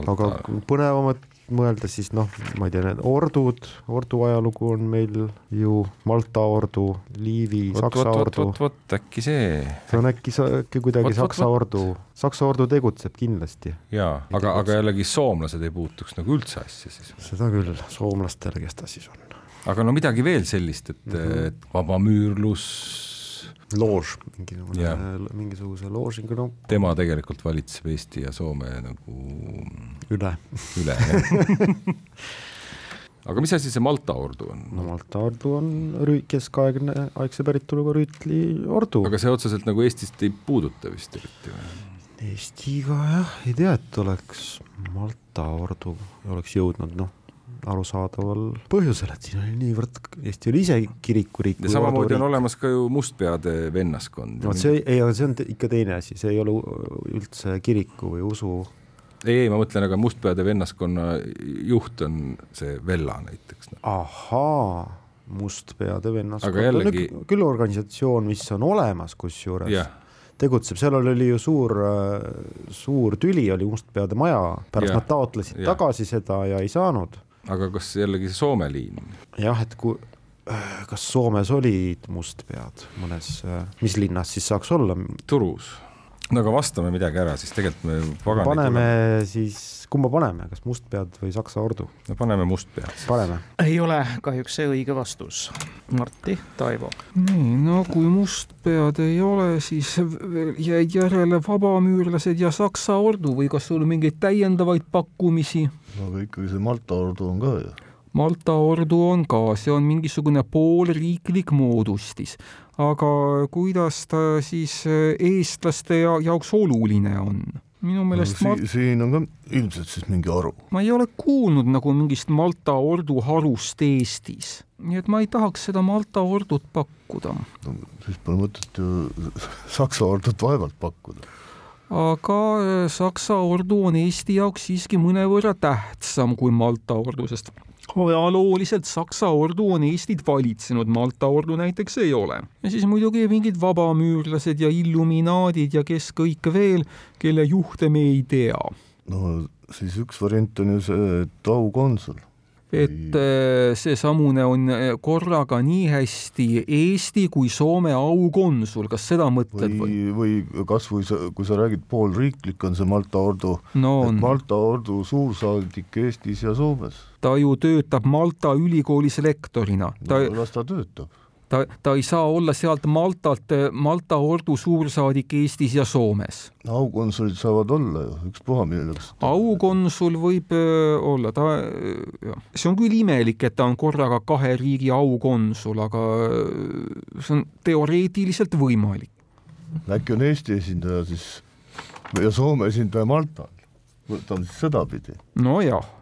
aga põnevamad mõelda, siis noh, ma ei tea, need ordud, ordu ajalugu on meil ju Malta ordu, Liivi, Saksa võt, ordu. vot, vot äkki see. see on äkki, äkki kuidagi võt, Saksa võt, ordu, Saksa ordu tegutseb kindlasti. jaa, aga, aga jällegi soomlased ei puutuks nagu üldse asja siis. seda küll, soomlastele, kes ta siis on. aga no midagi veel sellist, et mm, -hmm. et vabamüürlus loož, mingisugune yeah., mingisuguse loožingu, no. tema tegelikult valitseb Eesti ja Soome nagu üle, üle aga mis asi see Malta ordu on? no Malta ordu on rüü-, keskaegne, aegse päritoluga rüütli ordu. aga see otseselt nagu Eestist ei puuduta vist eriti või? Eestiga jah, ei tea, et oleks Malta ordu oleks jõudnud, noh, arusaadaval põhjusel, et siin oli niivõrd, Eesti oli ise kirikuriik. ja samamoodi on olemas ka ju mustpeade vennaskond. vot see, ei, aga see on ikka teine asi, see ei ole üldse kiriku või usu ei, ei, ma mõtlen, aga mustpeade vennaskonna juht on see Vella näiteks. Noh. ahaa, mustpeade vennaskond aga jällegi... on küll organisatsioon, mis on olemas kusjuures tegutseb, seal oli ju suur, suur tüli oli Mustpeade maja, pärast ja, nad taotlesid ja. tagasi seda ja ei saanud. Aga kas jällegi see Soome liin? jah, et kui, kas Soomes olid mustpead mõnes, mis linnas siis saaks olla? Turus. No aga vastame midagi ära, siis tegelikult me paneme tule... siis kumba paneme, kas Mustpead või Saksa ordu? no paneme Mustpead. paneme. ei ole kahjuks see õige vastus. Martti, Taivo. nii, no kui Mustpead ei ole, siis jäid järele vabamüürlased ja Saksa ordu või kas sul mingeid täiendavaid pakkumisi? no aga ikkagi see Malta ordu on ka ju Malta ordu on ka, see on mingisugune poolriiklik moodustis, aga kuidas ta siis eestlaste jaoks oluline on? minu meelest no, si ma... siin on ka ilmselt siis mingi haru. ma ei ole kuulnud nagu mingist Malta ordu harust Eestis, nii et ma ei tahaks seda Malta ordut pakkuda no,. siis pole mõtet ju Saksa ordut vaevalt pakkuda. aga äh, Saksa ordu on Eesti jaoks siiski mõnevõrra tähtsam kui Malta ordu, sest ajalooliselt Saksa ordu on Eestit valitsenud, Malta ordu näiteks ei ole. ja siis muidugi mingid vabamüürlased ja illuminaadid ja kes kõik veel, kelle juhte me ei tea. no siis üks variant on ju see, et aukonsul et äh, seesamune on äh, korraga nii hästi Eesti kui Soome aukonsul, kas seda mõtled või? või, või kasvõi sa, kui sa räägid poolriiklik, on see Malta ordu no,, et Malta ordu suursaadik Eestis ja Soomes. ta ju töötab Malta ülikoolis lektorina. no las ta töötab ta, ta ei saa olla sealt Maltalt, Malta ordu suursaadik Eestis ja Soomes. aukonsulid saavad olla ju, ükspuha milleks. aukonsul võib olla, ta, see on küll imelik, et ta on korraga kahe riigi aukonsul, aga see on teoreetiliselt võimalik. äkki on Eesti esindaja siis ja Soome esindaja Maltal, võtame siis sedapidi. nojah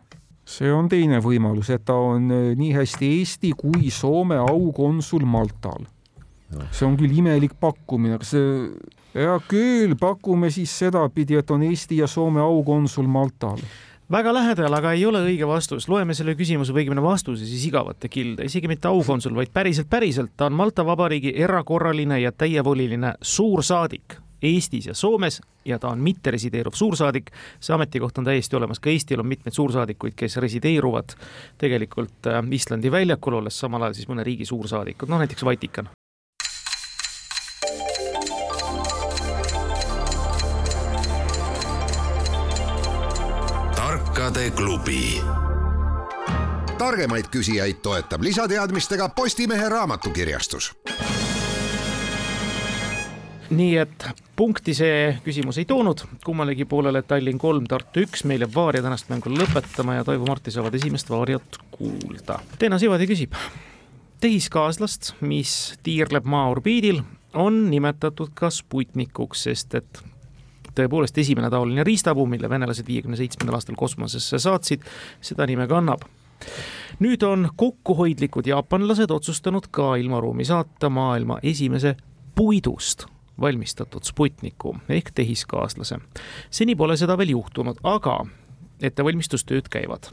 see on teine võimalus, et ta on äh, nii hästi Eesti kui Soome aukonsul Maltal. see on küll imelik pakkumine, aga see, hea küll, pakume siis sedapidi, et on Eesti ja Soome aukonsul Maltal väga lähedal, aga ei ole õige vastus. loeme selle küsimuse või õigemini vastuse siis igavate kilde, isegi mitte aukonsul, vaid päriselt, päriselt. ta on Malta Vabariigi erakorraline ja täievoliline suursaadik Eestis ja Soomes ja ta on mitte resideeruv suursaadik. see ametikoht on täiesti olemas, ka Eestil on mitmeid suursaadikuid, kes resideeruvad tegelikult äh, Islandi väljakul, olles samal ajal siis mõne riigi suursaadikud, noh näiteks Vatikan. tarkade klubi targemaid küsijaid toetab lisateadmistega Postimehe raamatukirjastus nii et punkti see küsimus ei toonud. Kummalegi poolele, Tallinn kolm, Tartu üks, meil jääb Vaaria tänast mängu lõpetama ja Toivo Marti saavad esimest Vaariat kuulda. Teena Sivadi küsib, tehiskaaslast, mis tiirleb maa orbiidil, on nimetatud ka Sputnikuks, sest et tõepoolest esimene taoline riistapuu, mille venelased viiekümne seitsmendal aastal kosmosesse saatsid, seda nime kannab. Nüüd on kokkuhoidlikud jaapanlased otsustanud ka ilmaruumi saata maailma esimese puidust valmistatud Sputniku ehk tehiskaaslase. seni pole seda veel juhtunud, aga ettevalmistustööd käivad.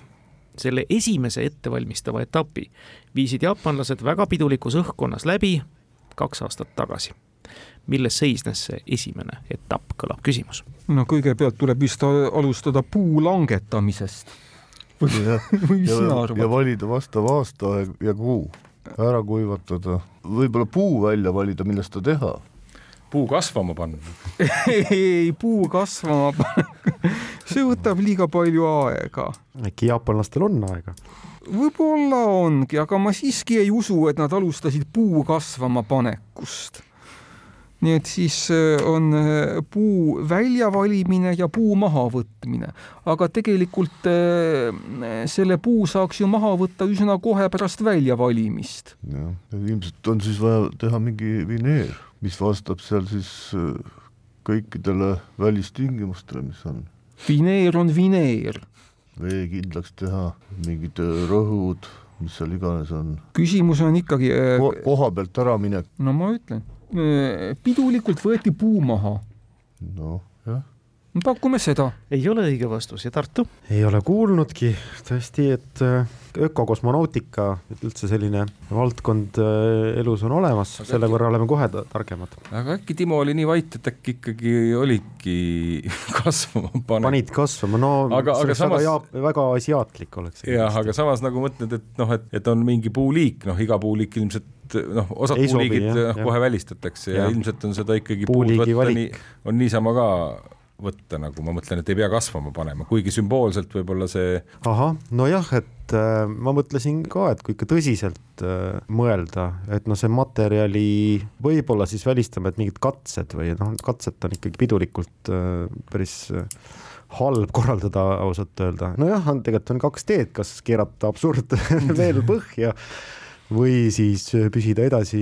selle esimese ettevalmistava etapi viisid jaapanlased väga pidulikus õhkkonnas läbi kaks aastat tagasi milles seisnes see esimene etapp, kõlab küsimus. no kõigepealt tuleb vist alustada puu langetamisest. või, mis sina arvad? ja valida vastav aastaaeg ja kuu, ära kuivatada, võib-olla puu välja valida, millest ta teha puu kasvama panna ei, puu kasvama panna see võtab liiga palju aega. äkki jaapanlastel on aega? võib-olla ongi, aga ma siiski ei usu, et nad alustasid puu kasvama panekust. nii et siis äh, on äh, puu väljavalimine ja puu mahavõtmine, aga tegelikult äh, selle puu saaks ju maha võtta üsna kohe pärast väljavalimist. jah, ilmselt on siis vaja teha mingi vineer mis vastab seal siis äh, kõikidele välistingimustele, mis on. vineer on vineer. vee kindlaks teha, mingid rõhud, mis seal iganes on. küsimus on ikkagi Ko koha pealt äraminek. no ma ütlen, pidulikult võeti puu maha. noh, jah pakume seda. ei ole õige vastus ja Tartu? ei ole kuulnudki tõesti, et äh, ökokosmonautika, üldse selline valdkond äh, elus on olemas, selle võrra oleme kohe targemad. aga äkki Timo oli nii vait, et äkki ikkagi olidki kasvama pannud? panid kasvama, no aga, aga samas väga, väga asiaatlik oleks. jah, aga samas nagu mõtled, et noh, et, et on mingi puuliik, noh, iga puuliik ilmselt noh, osad ei puuliigid sobi, jah, kohe jah. välistatakse ja, ja ilmselt on seda ikkagi puud võtta nii, on niisama ka võtta, nagu ma mõtlen, et ei pea kasvama panema, kuigi sümboolselt võib-olla see. ahah, nojah, et äh, ma mõtlesin ka, et kui ikka tõsiselt äh, mõelda, et noh, see materjali võib-olla siis välistame, et mingid katsed või noh, katset on ikkagi pidulikult äh, päris äh, halb korraldada ausalt öelda. nojah, on tegelikult on kaks teed, kas keerata absurd veel põhja või siis püsida edasi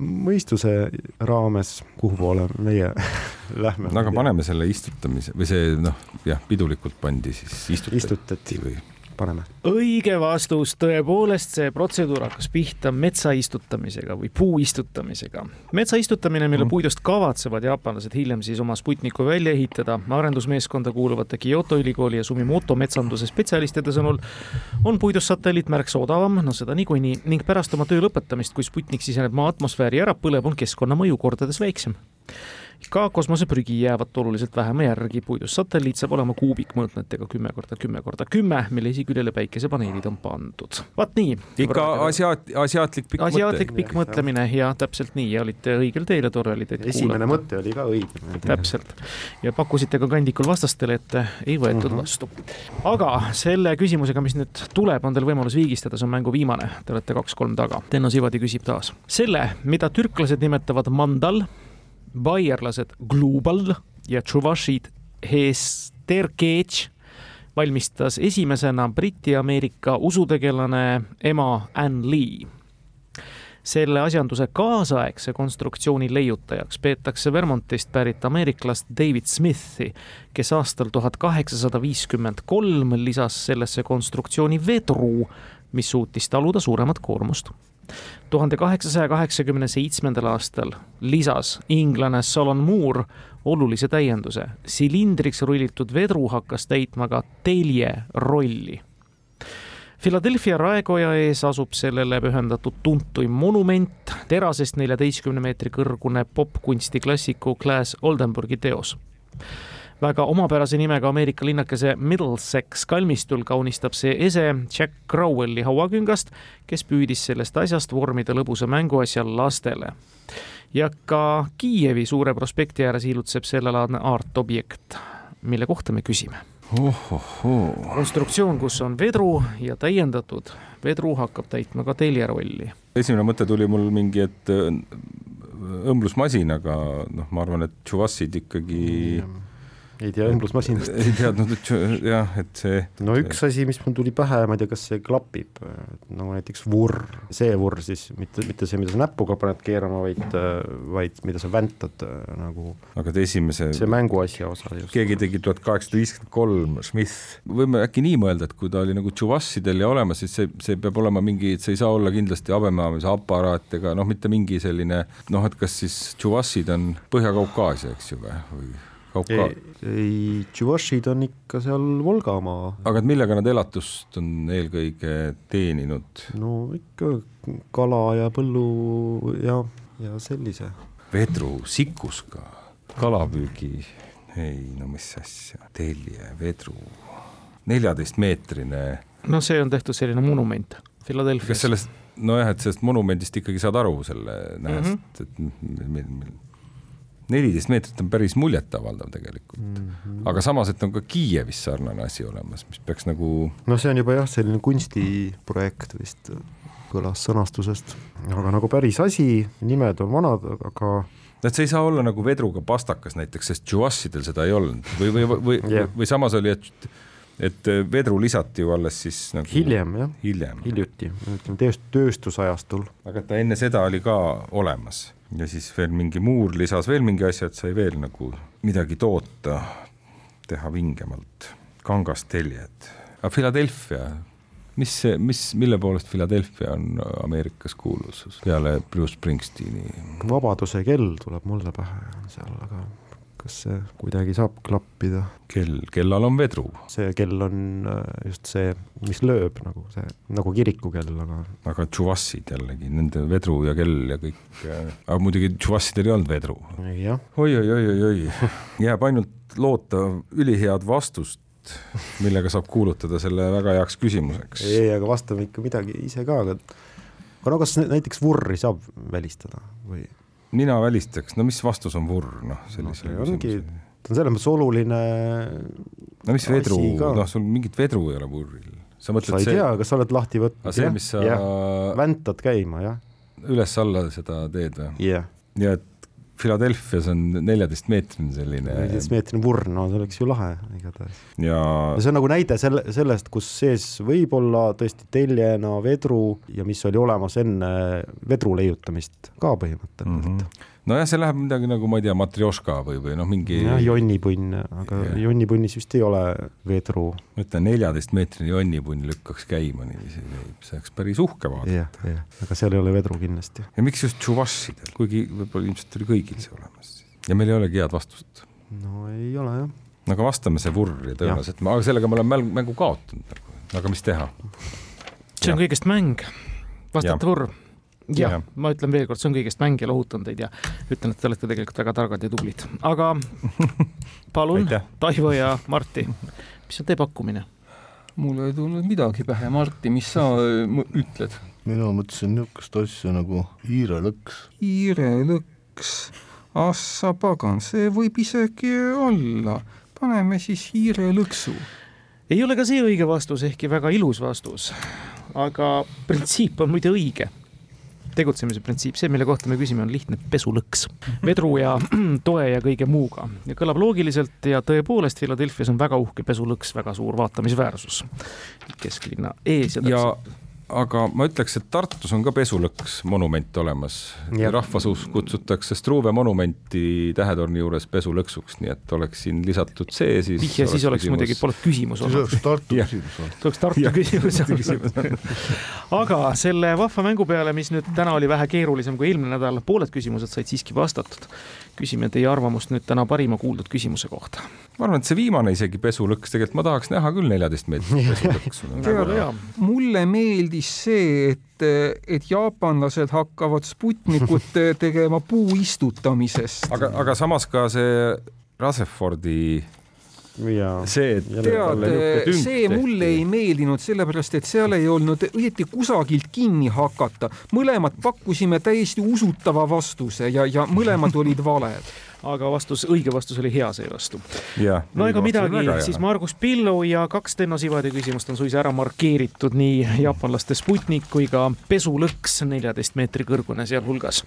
mõistuse raames, kuhu poole meie lähme. no aga paneme selle istutamise või see noh, jah, pidulikult pandi siis istutati, istutati. või paneme. õige vastus, tõepoolest see protseduur hakkas pihta metsa istutamisega või puu istutamisega. metsa istutamine, mille mm. puidust kavatsevad jaapanlased hiljem siis oma Sputniku välja ehitada, arendusmeeskonda kuuluvate Kyoto ülikooli ja Sumimoto metsanduse spetsialistide sõnul on puidust satelliit märksa odavam, no seda niikuinii, ning pärast oma töö lõpetamist, kui Sputnik siseneb maa atmosfääri ära põleb, on keskkonnamõju kordades väiksem ka kosmoseprügi jäävat oluliselt vähema järgi, puidust satelliit saab olema kuubikmõõtmetega kümme korda kümme korda kümme, mille esiküljele päikesepaneelid on pandud. vaat nii. ikka asiaat-, asiaatlik pikk mõte. asiaatlik pikk mõtlemine ja täpselt nii ja olite õigel teel ja tore oli teid kuulata. esimene mõte oli ka õige. täpselt ja pakkusite ka kandikul vastastele, et ei võetud mhm. -huh. vastu. aga selle küsimusega, mis nüüd tuleb, on teil võimalus viigistada, see on mängu viimane, te olete kaks-kolm taga. Tenno Sivadi küsib taas. selle, mida türklased nimetavad mandal baierlased Global ja Tšuvašid Hesterkech valmistas esimesena Briti-Ameerika usutegelane ema Ann Lee. selle asjanduse kaasaegse konstruktsiooni leiutajaks peetakse Vermontist pärit ameeriklast David Smithi, kes aastal tuhat kaheksasada viiskümmend kolm lisas sellesse konstruktsiooni vedru, mis suutis taluda suuremat koormust tuhande kaheksasaja kaheksakümne seitsmendal aastal lisas inglane Solon Moore olulise täienduse. silindriks rullitud vedru hakkas täitma ka telje rolli. Philadelphia raekoja ees asub sellele pühendatud tuntuim monument, terasest neljateistkümne meetri kõrgune popkunsti klassiku Claes Oldenburgi teos väga omapärase nimega Ameerika linnakese Middlesex kalmistul kaunistab see ese Jack Crowelli hauaküngast, kes püüdis sellest asjast vormida lõbusa mänguasja lastele. ja ka Kiievi suure prospekti ääres ilutseb sellelaadne aartobjekt, mille kohta me küsime Ohohoo. konstruktsioon, kus on vedru ja täiendatud vedru hakkab täitma ka telje rolli. esimene mõte tuli mul mingi, et õmblusmasin, aga noh, ma arvan, et Tšuvassid ikkagi mm ei tea õmblusmasinast. ei teadnud, et jah, et see. no üks asi, mis mul tuli pähe, ma ei tea, kas see klapib, nagu näiteks vurr, see vurr siis, mitte, mitte see, mida sa näpuga paned keerama, vaid, vaid mida sa väntad nagu. aga et esimese. see mänguasja osa just. keegi tegi tuhat kaheksasada viiskümmend kolm, Smith. võime äkki nii mõelda, et kui ta oli nagu Tšuvassidel ja olemas, siis see, see peab olema mingi, see ei saa olla kindlasti habemaamise aparaat ega noh, mitte mingi selline noh, et kas siis Tšuvassid on Põhja-Kaukaasia, eks ju või, või Kauka... ei, ei, Tšivašid on ikka seal Volgamaa. aga et millega nad elatust on eelkõige teeninud? no ikka kala ja põllu ja, ja sellise. vedru, sikuska, kalapüügi, ei no mis asja, telje, vedru, neljateistmeetrine. no see on tehtud selline monument Philadelphia's. kas sellest, nojah, et sellest monumendist ikkagi saad aru selle näest mm, -hmm. et neliteist meetrit on päris muljetavaldav tegelikult mm. -hmm. aga samas, et on ka Kiievis sarnane asi olemas, mis peaks nagu. no see on juba jah, selline kunstiprojekt vist kõlas sõnastusest, aga nagu päris asi, nimed on vanad, aga et see ei saa olla nagu vedruga pastakas näiteks, sest Tšuvassidel seda ei olnud või, või, või, yeah., või samas oli, et et vedru lisati ju alles siis nagu hiljem jah, hiljem. hiljuti, ütleme tööst-, tööstusajastul. aga ta enne seda oli ka olemas ja siis veel mingi muur lisas veel mingi asja, et sai veel nagu midagi toota, teha vingemalt, kangast teljed. Aga Philadelphia, mis mis, mille poolest Philadelphia on Ameerikas kuulus? Peale Bruce Springsteeni? vabaduse kell tuleb mulle pähe seal, aga kas see kuidagi saab klappida? kell, kellal on vedru. see kell on äh, just see, mis lööb nagu see, nagu kirikukell, aga. aga tšuvassid jällegi, nende vedru ja kell ja kõik, aga muidugi tšuvassidel ei olnud vedru oi, oi. oi-oi-oi-oi-oi, jääb ainult loota ülihead vastust millega saab kuulutada selle väga heaks küsimuseks. ei, aga vastame ikka midagi ise ka, aga aga no kas näiteks vurri saab välistada või? Mina välistaks, no mis vastus on vurr, noh, sellisele no, küsimusele. ta on selles mõttes oluline. no mis vedru, noh, sul mingit vedru ei ole vurril. sa mõtled sa ei see... tea, kas sa oled lahti võtnud? see, mis sa. väntad käima, jah. üles-alla seda teed või? jah yeah.. ja et Philadelphia's on neljateistmeetrine selline. neljateistmeetrine vurn, no see oleks ju lahe igatahes. ja see on nagu näide selle, sellest, kus sees võib olla tõesti teljena vedru ja mis oli olemas enne vedru leiutamist ka põhimõtteliselt mm. -hmm nojah, see läheb midagi nagu ma ei tea, matrjoška või, või noh, mingi. jah, jonnipunn, aga yeah. jonnipunnis vist ei ole vedru. ma ütlen, neljateistmeetrine jonnipunn lükkaks käima niiviisi, see oleks päris uhke vaadata. jah, jah, aga seal ei ole vedru kindlasti. ja miks just tšuvašidel, kuigi võib-olla ilmselt oli kõigil see olemas ja meil ei olegi head vastust. no ei ole jah. aga vastame see vurr ja tõenäoliselt, aga sellega ma olen mängu, kaotanud, nagu. aga mis teha? see on kõigest mäng, vastata vurr jah ja., ma ütlen veelkord, see on kõigest mäng ja lohutan teid ja ütlen, et te olete tegelikult väga targad ja tublid, aga palun, Taivo ja Martti, mis on teie pakkumine? mul ei tulnud midagi pähe, Martti, mis sa ütled? mina mõtlesin niisugust asja nagu hiirelõks. hiirelõks, ah sa pagan, see võib isegi olla, paneme siis hiirelõksu. ei ole ka see õige vastus, ehkki väga ilus vastus, aga printsiip on muide õige tegutsemise printsiip, see, mille kohta me küsime, on lihtne pesulõks. vedru ja toe ja kõige muuga. Ja kõlab loogiliselt ja tõepoolest Philadelphia's on väga uhke pesulõks, väga suur vaatamisväärsus. Kesklinna ees ja, ja aga ma ütleks, et Tartus on ka pesulõks monument olemas. rahvasuus kutsutakse Struve monumenti tähetorni juures pesulõksuks, nii et oleks siin lisatud see, siis. vihje siis oleks küsimus... muidugi, polnud küsimus olnud. siis oleks Tartu küsimus olnud. see oleks Tartu küsimus aga selle vahva mängu peale, mis nüüd täna oli vähe keerulisem kui eelmine nädal, pooled küsimused said siiski vastatud. küsime teie arvamust nüüd täna parima kuuldud küsimuse kohta. ma arvan, et see viimane isegi pesulõks, tegelikult ma tahaks näha küll neljateist meetrit pesulõksu mulle meeldis siis see, et, et jaapanlased hakkavad Sputnikut tegema puu istutamisest. aga, aga samas ka see Rutherfordi Ja, see, tead, see mulle ei meeldinud, sellepärast et seal ei olnud õieti kusagilt kinni hakata. mõlemad pakkusime täiesti usutava vastuse ja, ja mõlemad olid valed aga vastus, õige vastus oli hea seevastu. no ega midagi, siis Margus Pillu ja kaks Tenno Sivadi küsimust on suisa ära markeeritud nii jaapanlaste Sputnik kui ka pesulõks neljateist meetri kõrgune sealhulgas.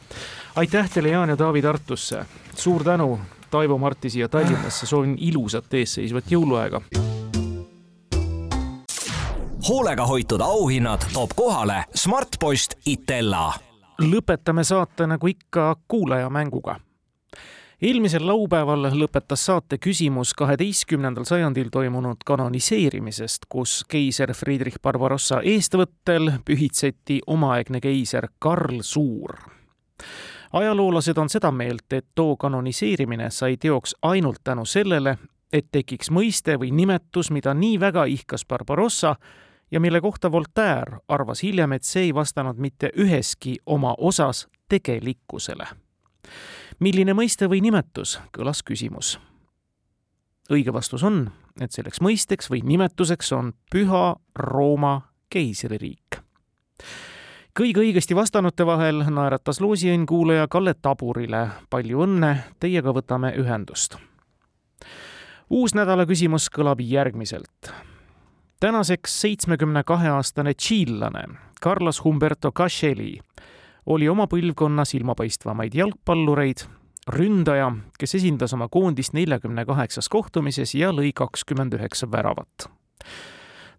aitäh teile, Jaan ja Taavi Tartusse, suur tänu, Taivo Marti siia Tallinnasse, soovin ilusat eesseisvat jõuluaega hoolega hoitud auhinnad toob kohale Smartpost Itella. lõpetame saate nagu ikka kuulajamänguga eelmisel laupäeval lõpetas saate küsimus kaheteistkümnendal sajandil toimunud kanoniseerimisest, kus keiser Friedrich Barbarossa eestvõttel pühitseti omaaegne keiser Karl Suur. ajaloolased on seda meelt, et too kanoniseerimine sai teoks ainult tänu sellele, et tekiks mõiste või nimetus, mida nii väga ihkas Barbarossa ja mille kohta Voltaire arvas hiljem, et see ei vastanud mitte üheski oma osas tegelikkusele milline mõiste või nimetus, kõlas küsimus. õige vastus on, et selleks mõisteks või nimetuseks on Püha Rooma keisririik. kõige õigesti vastanute vahel naeratas loosiõnn kuulaja Kalle Taburile. palju õnne, teiega võtame ühendust. uus nädala küsimus kõlab järgmiselt tänaseks seitsmekümne kahe aastane tšiillane Carlos Humberto Castelli oli oma põlvkonna silmapaistvamaid jalgpallureid, ründaja, kes esindas oma koondist neljakümne kaheksas kohtumises ja lõi kakskümmend üheksa väravat.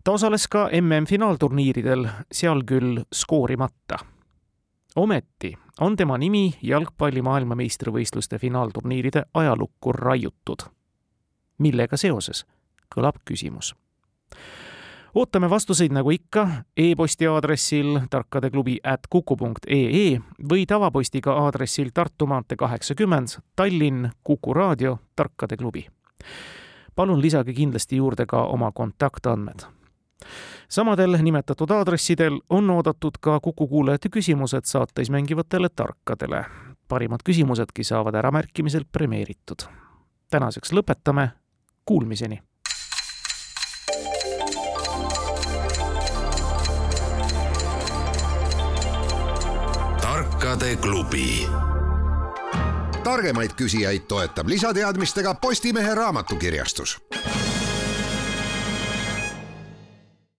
ta osales ka MM-finaalturniiridel, seal küll skoorimata. ometi on tema nimi jalgpalli maailmameistrivõistluste finaalturniiride ajalukku raiutud. millega seoses, kõlab küsimus ootame vastuseid nagu ikka e-posti aadressil tarkadeklubi at kuku.ee või tavapostiga aadressil Tartu maantee kaheksakümmend, Tallinn, Kuku raadio, Tarkade klubi. palun lisage kindlasti juurde ka oma kontaktandmed samadel nimetatud aadressidel on oodatud ka Kuku kuulajate küsimused saates mängivatele tarkadele. parimad küsimusedki saavad äramärkimisel premeeritud. tänaseks lõpetame, kuulmiseni tarkade klubi. targemaid küsijaid toetab lisateadmistega Postimehe raamatukirjastus